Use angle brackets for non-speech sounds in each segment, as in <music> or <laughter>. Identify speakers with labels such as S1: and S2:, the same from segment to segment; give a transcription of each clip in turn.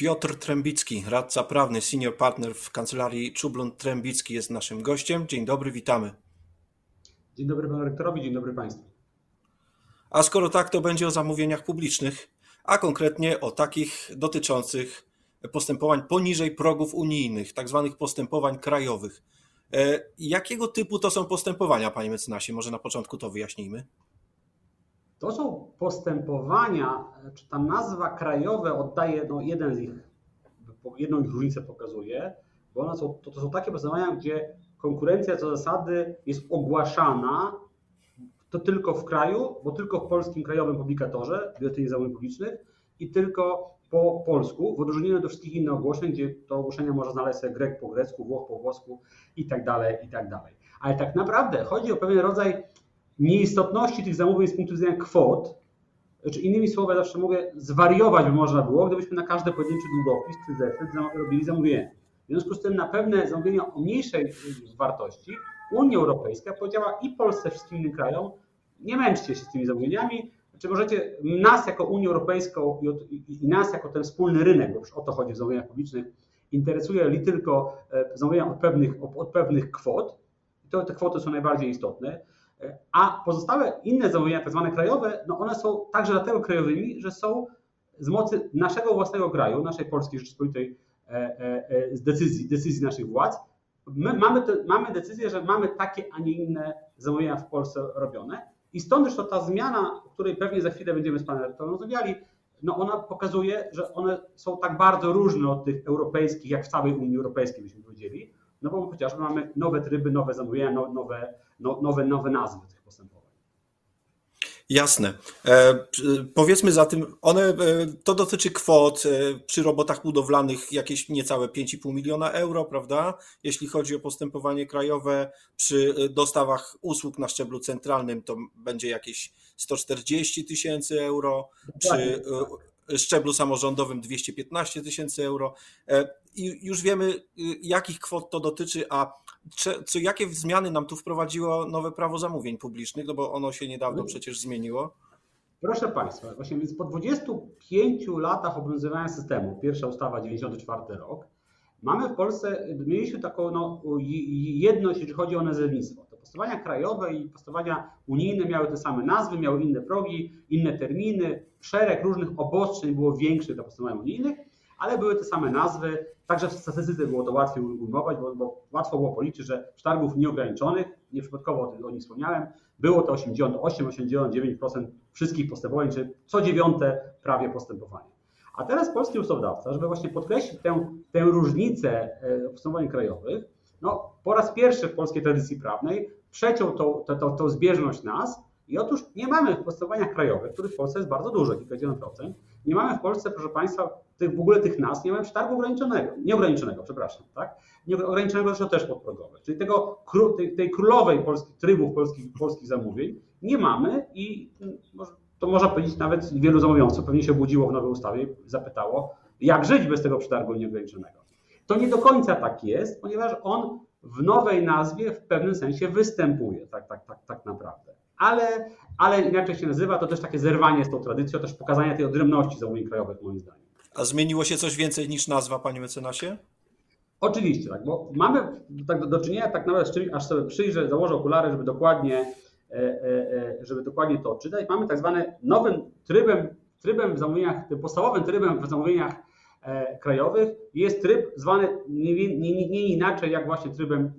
S1: Piotr Trębicki, radca prawny, senior partner w kancelarii Czublon Trębicki jest naszym gościem. Dzień dobry, witamy.
S2: Dzień dobry panu rektorowi, dzień dobry państwu.
S1: A skoro tak, to będzie o zamówieniach publicznych, a konkretnie o takich dotyczących postępowań poniżej progów unijnych, tak zwanych postępowań krajowych. E, jakiego typu to są postępowania, panie mecenasie? Może na początku to wyjaśnijmy.
S2: To są postępowania, czy ta nazwa krajowe oddaje no, jeden z ich, jedną ich różnicę pokazuje, bo one są, to, to są takie postępowania, gdzie konkurencja co zasady jest ogłaszana to tylko w kraju, bo tylko w polskim krajowym publikatorze Biuletynie Zamówień Publicznych i tylko po polsku, w odróżnieniu do wszystkich innych ogłoszeń, gdzie to ogłoszenia można znaleźć sobie grek po grecku, włoch po włosku i tak dalej, i tak dalej. Ale tak naprawdę chodzi o pewien rodzaj nieistotności tych zamówień z punktu widzenia kwot, czy innymi słowy, zawsze mogę zwariować, by można było, gdybyśmy na każdy pojedynczy długopis czy zeszyt robili zamówienie. W związku z tym na pewne zamówienia o mniejszej wartości Unia Europejska powiedziała i Polsce, wszystkim innym krajom, nie męczcie się z tymi zamówieniami, czy możecie nas jako Unię Europejską i, nas jako ten wspólny rynek, bo już o to chodzi w zamówieniach publicznych, interesuje li tylko e, zamówienia od pewnych, od pewnych kwot, to te kwoty są najbardziej istotne, a pozostałe inne zamówienia, tak zwane krajowe, no one są także dlatego krajowymi, że są z mocy naszego własnego kraju, naszej Polskiej Rzeczypospolitej e, z decyzji, decyzji naszych władz. My mamy, te, mamy decyzję, że mamy takie, a nie inne zamówienia w Polsce robione i stąd zresztą ta zmiana, o której pewnie za chwilę będziemy z panem rektorem rozmawiali, no ona pokazuje, że one są tak bardzo różne od tych europejskich, jak w całej Unii Europejskiej byśmy powiedzieli, no bo chociażby mamy nowe tryby, nowe zamówienia, no, nowe, no, nowe, nowe nazwy tych postępowań.
S1: Jasne. E, powiedzmy zatem, one, e, to dotyczy kwot e, przy robotach budowlanych jakieś niecałe 5,5 miliona euro, prawda? Jeśli chodzi o postępowanie krajowe, przy e, dostawach usług na szczeblu centralnym to będzie jakieś 140 tysięcy euro, przy szczeblu samorządowym 215 tysięcy euro. I już wiemy, jakich kwot to dotyczy, a co, jakie zmiany nam tu wprowadziło nowe prawo zamówień publicznych, no bo ono się niedawno przecież zmieniło?
S2: Proszę Państwa, właśnie więc po 25 latach obowiązywania systemu, pierwsza ustawa 94 rok, mamy w Polsce, mieliśmy taką no, jedność, jeżeli chodzi o nazewnictwo. Postępowania krajowe i postępowania unijne miały te same nazwy, miały inne progi, inne terminy, szereg różnych obostrzeń było większych dla postępowań unijnych, ale były te same nazwy, także w statystyce było to łatwiej ujmować, bo, bo łatwo było policzyć, że przetargów nieograniczonych, nieprzypadkowo o, o nich wspomniałem, było to 88-89% wszystkich postępowań, czy co dziewiąte prawie postępowanie. A teraz polski ustawodawca, żeby właśnie podkreślić tę, tę różnicę e, postępowań krajowych, no, po raz pierwszy w polskiej tradycji prawnej przeciął tą, tą, tą, tą zbieżność nas i otóż nie mamy w postępowaniach krajowych, których w Polsce jest bardzo dużo, kilkadziesiąt procent, nie mamy w Polsce, proszę Państwa, tych, w ogóle tych nas, nie mamy przetargu ograniczonego, nieograniczonego, przepraszam, tak? Nieograniczonego zresztą też podprogowe. Czyli tego, tej, tej królowej polskich trybów polskich, polskich zamówień nie mamy i to można powiedzieć nawet wielu zamawiających pewnie się obudziło w nowej ustawie i zapytało, jak żyć bez tego przetargu nieograniczonego. To nie do końca tak jest, ponieważ on w nowej nazwie w pewnym sensie występuje, tak, tak, tak, tak naprawdę ale, ale inaczej się nazywa, to też takie zerwanie z tą tradycją, też pokazanie tej odrębności zamówień krajowych moim zdaniem.
S1: A zmieniło się coś więcej niż nazwa, panie mecenasie?
S2: Oczywiście, tak, bo mamy tak do, do czynienia tak nawet z czymś, aż sobie przyjrzę, założę okulary, żeby dokładnie, e, e, e, żeby dokładnie to odczytać. Mamy tak zwany nowym trybem, trybem w zamówieniach, podstawowym trybem w zamówieniach krajowych jest tryb zwany nie, nie, nie inaczej jak właśnie trybem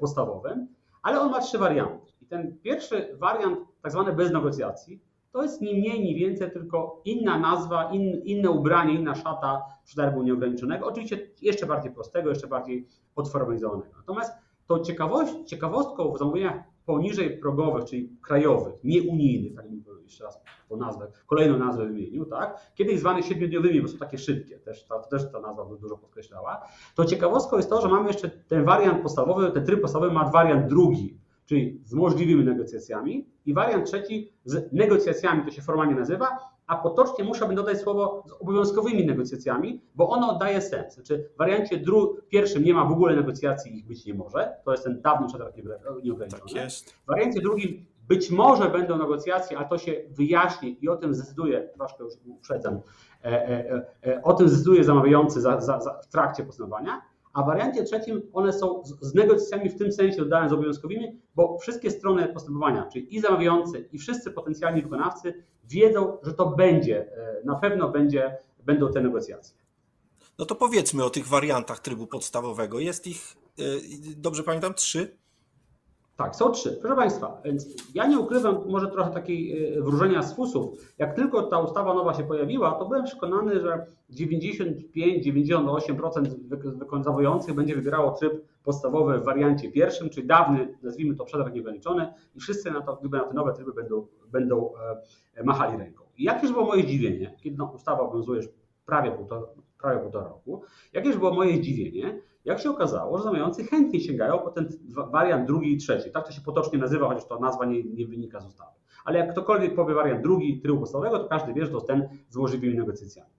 S2: podstawowym, ale on ma trzy warianty ten pierwszy wariant, tak zwany bez negocjacji, to jest nie mniej, nie więcej, tylko inna nazwa, in, inne ubranie, inna szata przetargu nieograniczonego. Oczywiście jeszcze bardziej prostego, jeszcze bardziej odformalizowanego. Natomiast to ciekawość, ciekawostką w zamówieniach poniżej progowych, czyli krajowych, nieunijnych, tak bym jeszcze raz tą nazwę, kolejną nazwę wymienił, tak? Kiedyś zwane siedmiodniowymi, bo są takie szybkie, też ta, też ta nazwa dużo podkreślała. To ciekawostką jest to, że mamy jeszcze ten wariant podstawowy, ten tryb podstawowy ma wariant drugi, czyli z możliwymi negocjacjami i wariant trzeci z negocjacjami, to się formalnie nazywa, a potocznie musiałbym dodać słowo z obowiązkowymi negocjacjami, bo ono oddaje sens. Znaczy w wariancie pierwszym nie ma w ogóle negocjacji, ich być nie może, to jest ten dawny przetarg nieograniczony. Tak jest. W wariancie drugim być może będą negocjacje, a to się wyjaśni i o tym zdecyduje, troszkę już uprzedzam, O tym zdecyduje zamawiający za, za, za, w trakcie postępowania, a w wariancie trzecim one są z negocjacjami w tym sensie dodane z obowiązkowymi, bo wszystkie strony postępowania, czyli i zamawiający, i wszyscy potencjalni wykonawcy wiedzą, że to będzie, na pewno będzie, będą te negocjacje.
S1: No to powiedzmy o tych wariantach trybu podstawowego. Jest ich, e, dobrze pamiętam, trzy?
S2: Tak, są trzy. Proszę Państwa, więc ja nie ukrywam może trochę takiej e, wróżenia z fusów. Jak tylko ta ustawa nowa się pojawiła, to byłem przekonany, że 95-98% wykonujących będzie wybierało tryb podstawowy w wariancie pierwszym, czyli dawny, nazwijmy to przetarg nieograniczony i wszyscy na to, gdyby na te nowe tryby będą, będą e, machali ręką. I jakież było moje zdziwienie, kiedy no, ustawa obowiązuje prawie półtora, prawie półtora roku. Jakież było moje zdziwienie, jak się okazało, że zamawiający chętnie sięgają po ten wariant drugi i trzeci. Tak to się potocznie nazywa, chociaż to nazwa nie, nie wynika z ustawy. Ale jak ktokolwiek powie wariant drugi trybu podstawowego, to każdy wie, że to ten z możliwymi negocjacjami.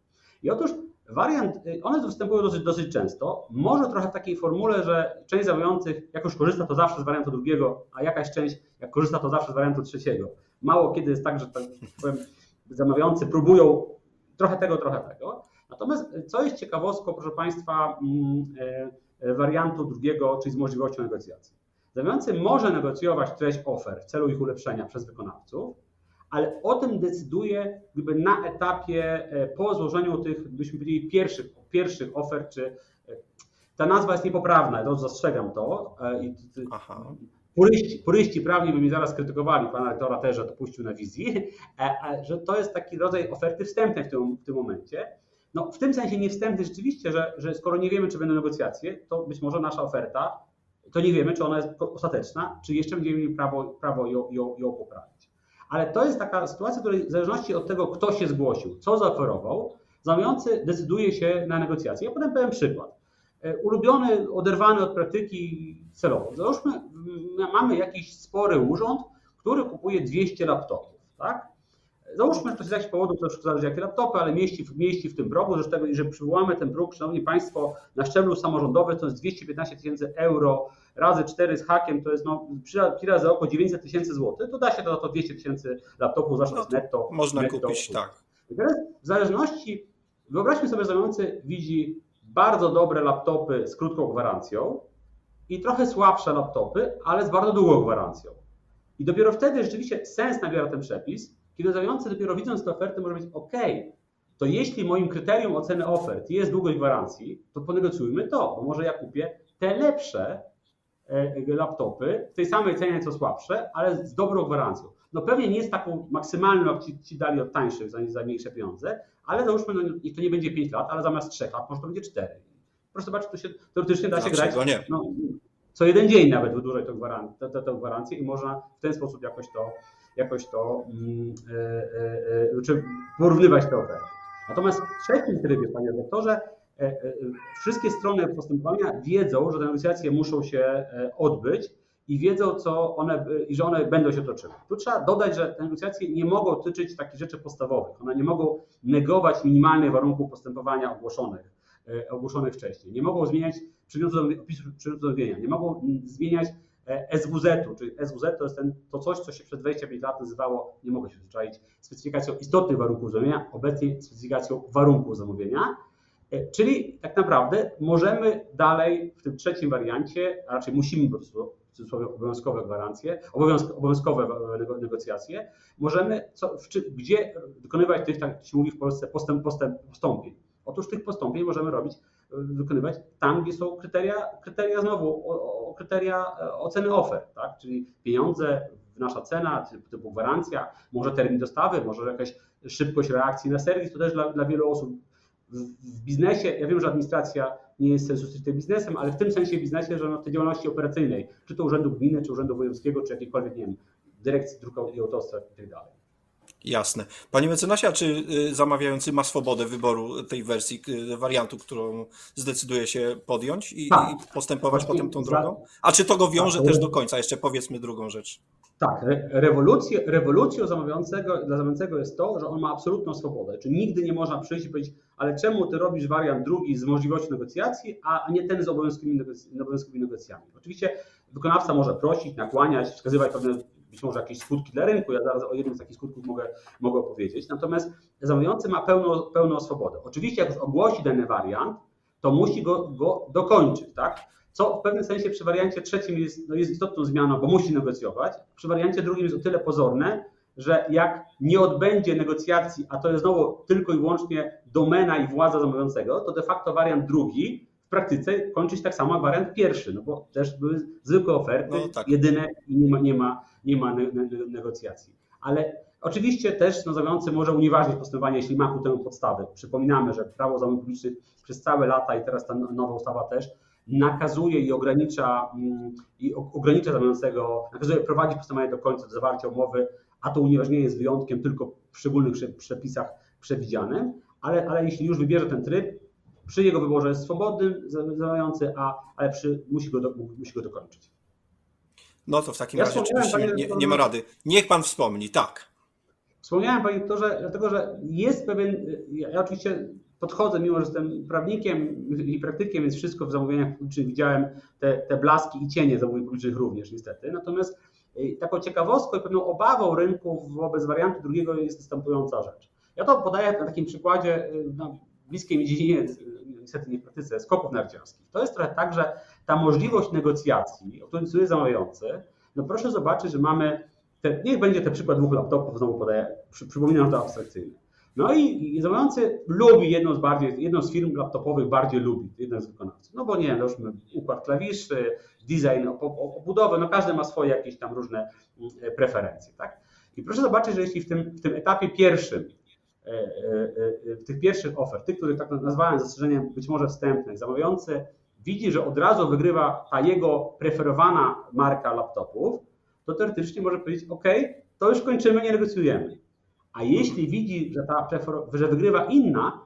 S2: I otóż wariant, y, one występują dosyć, dosyć często. Może trochę w takiej formule, że część zamawiających, jak już korzysta, to zawsze z wariantu drugiego, a jakaś część, jak korzysta, to zawsze z wariantu trzeciego. Mało kiedy jest tak, że tak powiem, zamawiający próbują trochę tego, trochę tego. Natomiast e, co jest ciekawostką, proszę Państwa, mm, e, e, wariantu drugiego, czyli z możliwością negocjacji. Zamawiający może negocjować treść ofer w celu ich ulepszenia przez wykonawców, ale o tym decyduje gdyby na etapie po złożeniu tych, byśmy powiedzieli, pierwszych, pierwszych ofert, czy ta nazwa jest niepoprawna, to zastrzegam to. Aha. Puryści, puryści prawni by mi zaraz krytykowali, pana rektora też, że to puścił na wizji, <laughs> że to jest taki rodzaj oferty wstępnej w tym, w tym momencie. No, w tym sensie niewstępny rzeczywiście, że, że skoro nie wiemy, czy będą negocjacje, to być może nasza oferta, to nie wiemy, czy ona jest ostateczna, czy jeszcze będziemy mieli prawo, prawo ją, ją, ją poprawić. Ale to jest taka sytuacja, w której w zależności od tego, kto się zgłosił, co zaoferował, zamawiający decyduje się na negocjacje. Ja podam pewien przykład. E, ulubiony, oderwany od praktyki celowo. Załóżmy, mamy jakiś spory urząd, który kupuje 200 laptopów, tak? Załóżmy, że to z jakichś powodów, to już zależy jakie laptopy, ale mieści, mieści w tym progu, zresztą jeżeli przywołamy ten próg, szanowni Państwo, na szczeblu samorządowym to jest 215 tysięcy euro razy 4 z hakiem, to jest no, przy razy około 900 tysięcy złotych, to da się to, to 200 tysięcy laptopów zawsze no, netto.
S1: Można
S2: netto,
S1: kupić, tak.
S2: I teraz w zależności, wyobraźmy sobie, że widzi bardzo dobre laptopy z krótką gwarancją i trochę słabsze laptopy, ale z bardzo długą gwarancją. I dopiero wtedy rzeczywiście sens nabiera ten przepis, kiedy zamawiający dopiero widząc tę ofertę może powiedzieć, OK, to jeśli moim kryterium oceny ofert jest długość gwarancji, to ponegocjujmy to, bo może ja kupię te lepsze e, laptopy w tej samej cenie co słabsze, ale z dobrą gwarancją. No pewnie nie jest taką maksymalną, jak ci, ci dali od tańszych za, za mniejsze pieniądze, ale załóżmy, no, niech to nie będzie 5 lat, ale zamiast 3 lat może to będzie 4. Proszę zobaczyć, to się teoretycznie da się grać.
S1: Nie.
S2: No, co jeden dzień nawet wydłużać tę gwarancję i można w ten sposób jakoś to jakoś to mm, e, e, e, czy porównywać te oferty. Natomiast w trzecim trybie, panie doktorze, wszystkie strony postępowania wiedzą, że te negocjacje muszą się odbyć i wiedzą, co one, i że one będą się toczyły. Tu trzeba dodać, że te negocjacje nie mogą dotyczyć takich rzeczy podstawowych. One nie mogą negować minimalnych warunków postępowania ogłoszonych, ogłoszonych wcześniej. Nie mogą zmieniać przedmiotu zamówienia, nie mogą zmieniać E, SWZ-u, czyli SWZ to jest ten, to coś, co się przed 25 lat nazywało, nie mogę się zwyczaić, specyfikacją istotnych warunków zamówienia, obecnie specyfikacją warunków zamówienia. E, czyli tak naprawdę możemy dalej w tym trzecim wariancie, a raczej musimy po prostu w cudzysłowie obowiązkowe gwarancje, obowiązkowe negocjacje, możemy co, w, gdzie dokonywać tych, tak się mówi w Polsce, postęp, postęp, postąpień. Otóż tych postąpień możemy robić wykonywać tam, gdzie są kryteria, kryteria znowu, o, o kryteria e, oceny ofert, tak? czyli pieniądze, nasza cena, typu gwarancja, może termin dostawy, może jakaś szybkość reakcji na serwis, to też dla, dla wielu osób w, biznesie, ja wiem, że administracja nie jest sensu stricte biznesem, ale w tym sensie biznesie, że no, tej działalności operacyjnej, czy to urzędu gminy, czy urzędu wojewódzkiego, czy jakiejkolwiek, nie wiem, dyrekcji dróg i autostrad i tak dalej.
S1: Jasne. Panie mecenasie, a czy y, zamawiający ma swobodę wyboru tej wersji, y, wariantu, którą zdecyduje się podjąć i, tak. i postępować Właśnie potem tą drogą? A czy to go wiąże tak, też do końca? Jeszcze powiedzmy drugą rzecz.
S2: Tak, rewolucję, rewolucją zamawiającego, dla zamawiającego jest to, że on ma absolutną swobodę. Czy nigdy nie można przyjść i powiedzieć, ale czemu ty robisz wariant drugi z możliwością negocjacji, a nie ten z obowiązkowymi, negocjacjami? Oczywiście wykonawca może prosić, nakłaniać, wskazywać pewne może jakieś skutki dla rynku. Ja zaraz o jednym z takich skutków mogę, mogę. Natomiast zamawiający ma pełną, pełną swobodę. Oczywiście, jak już ogłosi dany wariant, to musi go, go dokończyć, tak? Co w pewnym sensie przy wariancie trzecim jest, no jest istotną zmianą, bo musi negocjować. Przy wariancie drugim jest o tyle pozorne, że jak nie odbędzie negocjacji, a to jest znowu tylko i wyłącznie domena i władza zamawiającego, to de facto wariant drugi w praktyce kończy się tak samo jak wariant pierwszy, no bo też były zwykłe oferty, no, tak. jedyne i nie ma, nie ma, nie ma negocjacji. Ale oczywiście też no, zamawiający może unieważnić postępowanie, jeśli ma ku temu podstawy. Przypominamy, że prawo zamówień publicznych przez całe lata i teraz ta nowa ustawa też nakazuje i ogranicza, mm, i ogranicza zamawiającego, nakazuje prowadzić postępowanie do końca, do zawarcia umowy, a to unieważnienie jest wyjątkiem tylko w szczególnych przepisach przewidzianym, ale, ale jeśli już wybierze ten tryb, przy jego wyborze jest swobodny zamawiający, a, ale przy, musi, go do, musi go dokończyć.
S1: No to w takim ja razie oczywiście nie, nie, ma rady. Niech pan wspomni, tak.
S2: Wspomniałem panie doktorze, dlatego że jest pewien, ja oczywiście podchodzę, mimo że jestem prawnikiem i praktykiem, więc wszystko w zamówieniach publicznych widziałem, te, te blaski i cienie zamówień publicznych również niestety. Natomiast y, taką ciekawostką i pewną obawą rynku wobec wariantu drugiego jest następująca rzecz. Ja to podaję na takim przykładzie y, na bliskiej mi dziedzinie, niestety nie w praktyce, skoków narciarskich. To jest trochę tak, że ta możliwość negocjacji, o której decyduje zamawiający, no proszę zobaczyć, że mamy, te, niech będzie ten przykład dwóch laptopów, znowu podaję, przy, przypominam to abstrakcyjnie. No i, i zamawiający lubi jedną z bardziej, jedną z firm laptopowych bardziej lubi, jeden z wykonawców. No bo nie, no już układ klawiszy, design, obudowę, no każdy ma swoje jakieś tam różne mm, preferencje, tak? I proszę zobaczyć, że jeśli w tym, w tym etapie pierwszym, tych pierwszych ofert, tych, które tak nazwałem zastrzeżeniem być może wstępnych, zamawiający widzi, że od razu wygrywa ta jego preferowana marka laptopów, to teoretycznie może powiedzieć, OK, to już kończymy, nie negocjujemy. A jeśli widzi, że, ta, że wygrywa inna,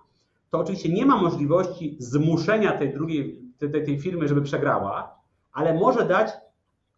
S2: to oczywiście nie ma możliwości zmuszenia tej drugiej, tej, tej firmy, żeby przegrała, ale może dać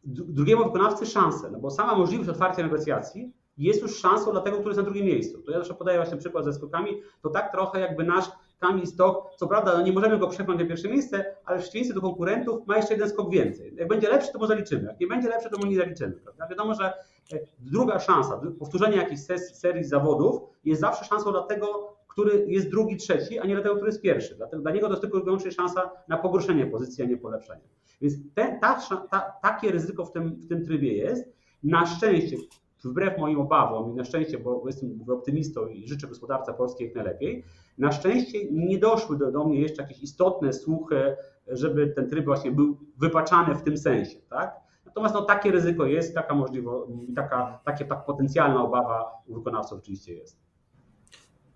S2: drugiemu wykonawcy szansę, no bo sama możliwość otwarcia negocjacji jest już szansą dla tego, który jest na drugim miejscu. To ja zawsze podaję właśnie przykład ze skokami, to tak trochę jakby nasz Kamil Stok, co prawda no nie możemy go przepchnąć na pierwsze miejsce, ale w przeciwieństwie do konkurentów ma jeszcze jeden skok więcej. Jak będzie lepszy, to mu zaliczymy. Jak nie będzie lepszy, to mu nie zaliczymy. Prawda? Wiadomo, że e, druga szansa, powtórzenie jakiejś serii zawodów jest zawsze szansą dla tego, który jest drugi, trzeci, a nie dla tego, który jest pierwszy. Dlatego dla niego to jest tylko wyłącznie szansa na pogorszenie pozycji, a nie polepszenie. Więc te, ta, ta, takie ryzyko w tym, w tym trybie jest. Na szczęście wbrew moim obawom i na szczęście, bo jestem optymistą i życzę gospodarce polskiej jak najlepiej, na szczęście nie doszły do, do mnie jeszcze jakieś istotne słuchy, żeby ten tryb właśnie był wypaczany w tym sensie, tak? Natomiast no, takie ryzyko jest, taka możliwość, taka, takie, tak potencjalna obawa u wykonawców oczywiście jest.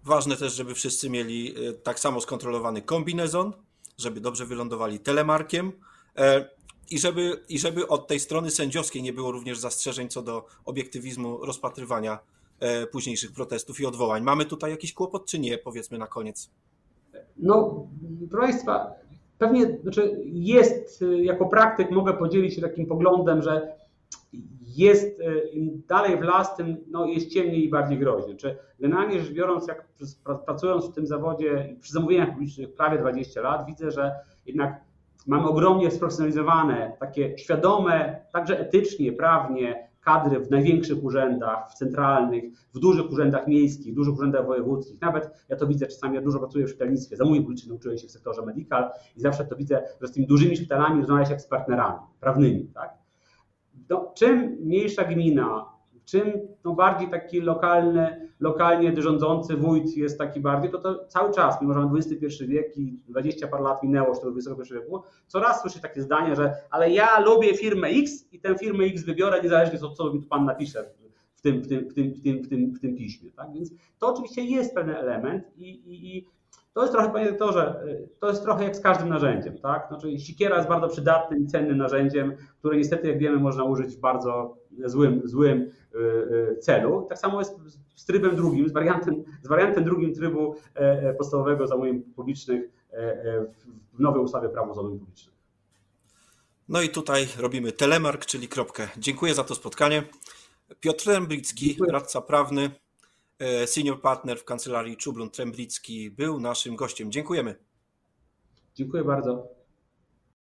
S1: Ważne też, żeby wszyscy mieli e, tak samo skontrolowany kombinezon, żeby dobrze wylądowali telemarkiem. I żeby, I żeby od tej strony sędziowskiej nie było również zastrzeżeń co do obiektywizmu rozpatrywania e, późniejszych protestów i odwołań. Mamy tutaj jakiś kłopot, czy nie? Powiedzmy na koniec.
S2: No, proszę Państwa, pewnie znaczy jest, e, jako praktyk mogę podzielić się takim poglądem, że jest e, im dalej w las, tym no, jest ciemniej i bardziej groźnie. Czy generalnie rzecz biorąc, jak pracując w tym zawodzie przy zamówieniach publicznych prawie 20 lat, widzę, że jednak Mamy ogromnie sprofesjonalizowane, takie świadome, także etycznie, prawnie, kadry w największych urzędach, w centralnych, w dużych urzędach miejskich, dużych urzędach wojewódzkich. Nawet ja to widzę czasami, ja dużo pracuję w szpitalnictwie, zamówień publicznych nauczyłem się w sektorze medical i zawsze to widzę, że z tymi dużymi szpitalami rozmawia się jak z partnerami prawnymi. Tak? No, czym mniejsza gmina, czym no bardziej taki lokalny, lokalnie rządzący wójt jest taki bardziej, to to cały czas, mimo że mamy XXI wiek i 20 par lat minęło już tego XXI wieku, coraz słyszę takie zdanie, że ale ja lubię firmę X i tę firmę X wybiorę niezależnie od co mi tu pan napisze w tym, w tym, w tym, w tym, w tym, w tym piśmie. Tak? Więc to oczywiście jest pewien element i, i, i to jest trochę, panie doktorze, to jest trochę jak z każdym narzędziem, tak? Znaczy sikiera jest bardzo przydatnym i cennym narzędziem, które niestety, jak wiemy, można użyć w bardzo złym, złym y, y, celu. Tak samo jest z trybem drugim, z wariantem, z wariantem drugim trybu e, e, podstawowego zamówień publicznych e, w nowej ustawie prawo zamówień publicznych.
S1: No i tutaj robimy telemark, czyli kropkę. Dziękuję za to spotkanie. Piotr Remblicki, radca prawny, senior partner w kancelarii Czublun Tremblicki był naszym gościem. Dziękujemy.
S2: Dziękuję bardzo.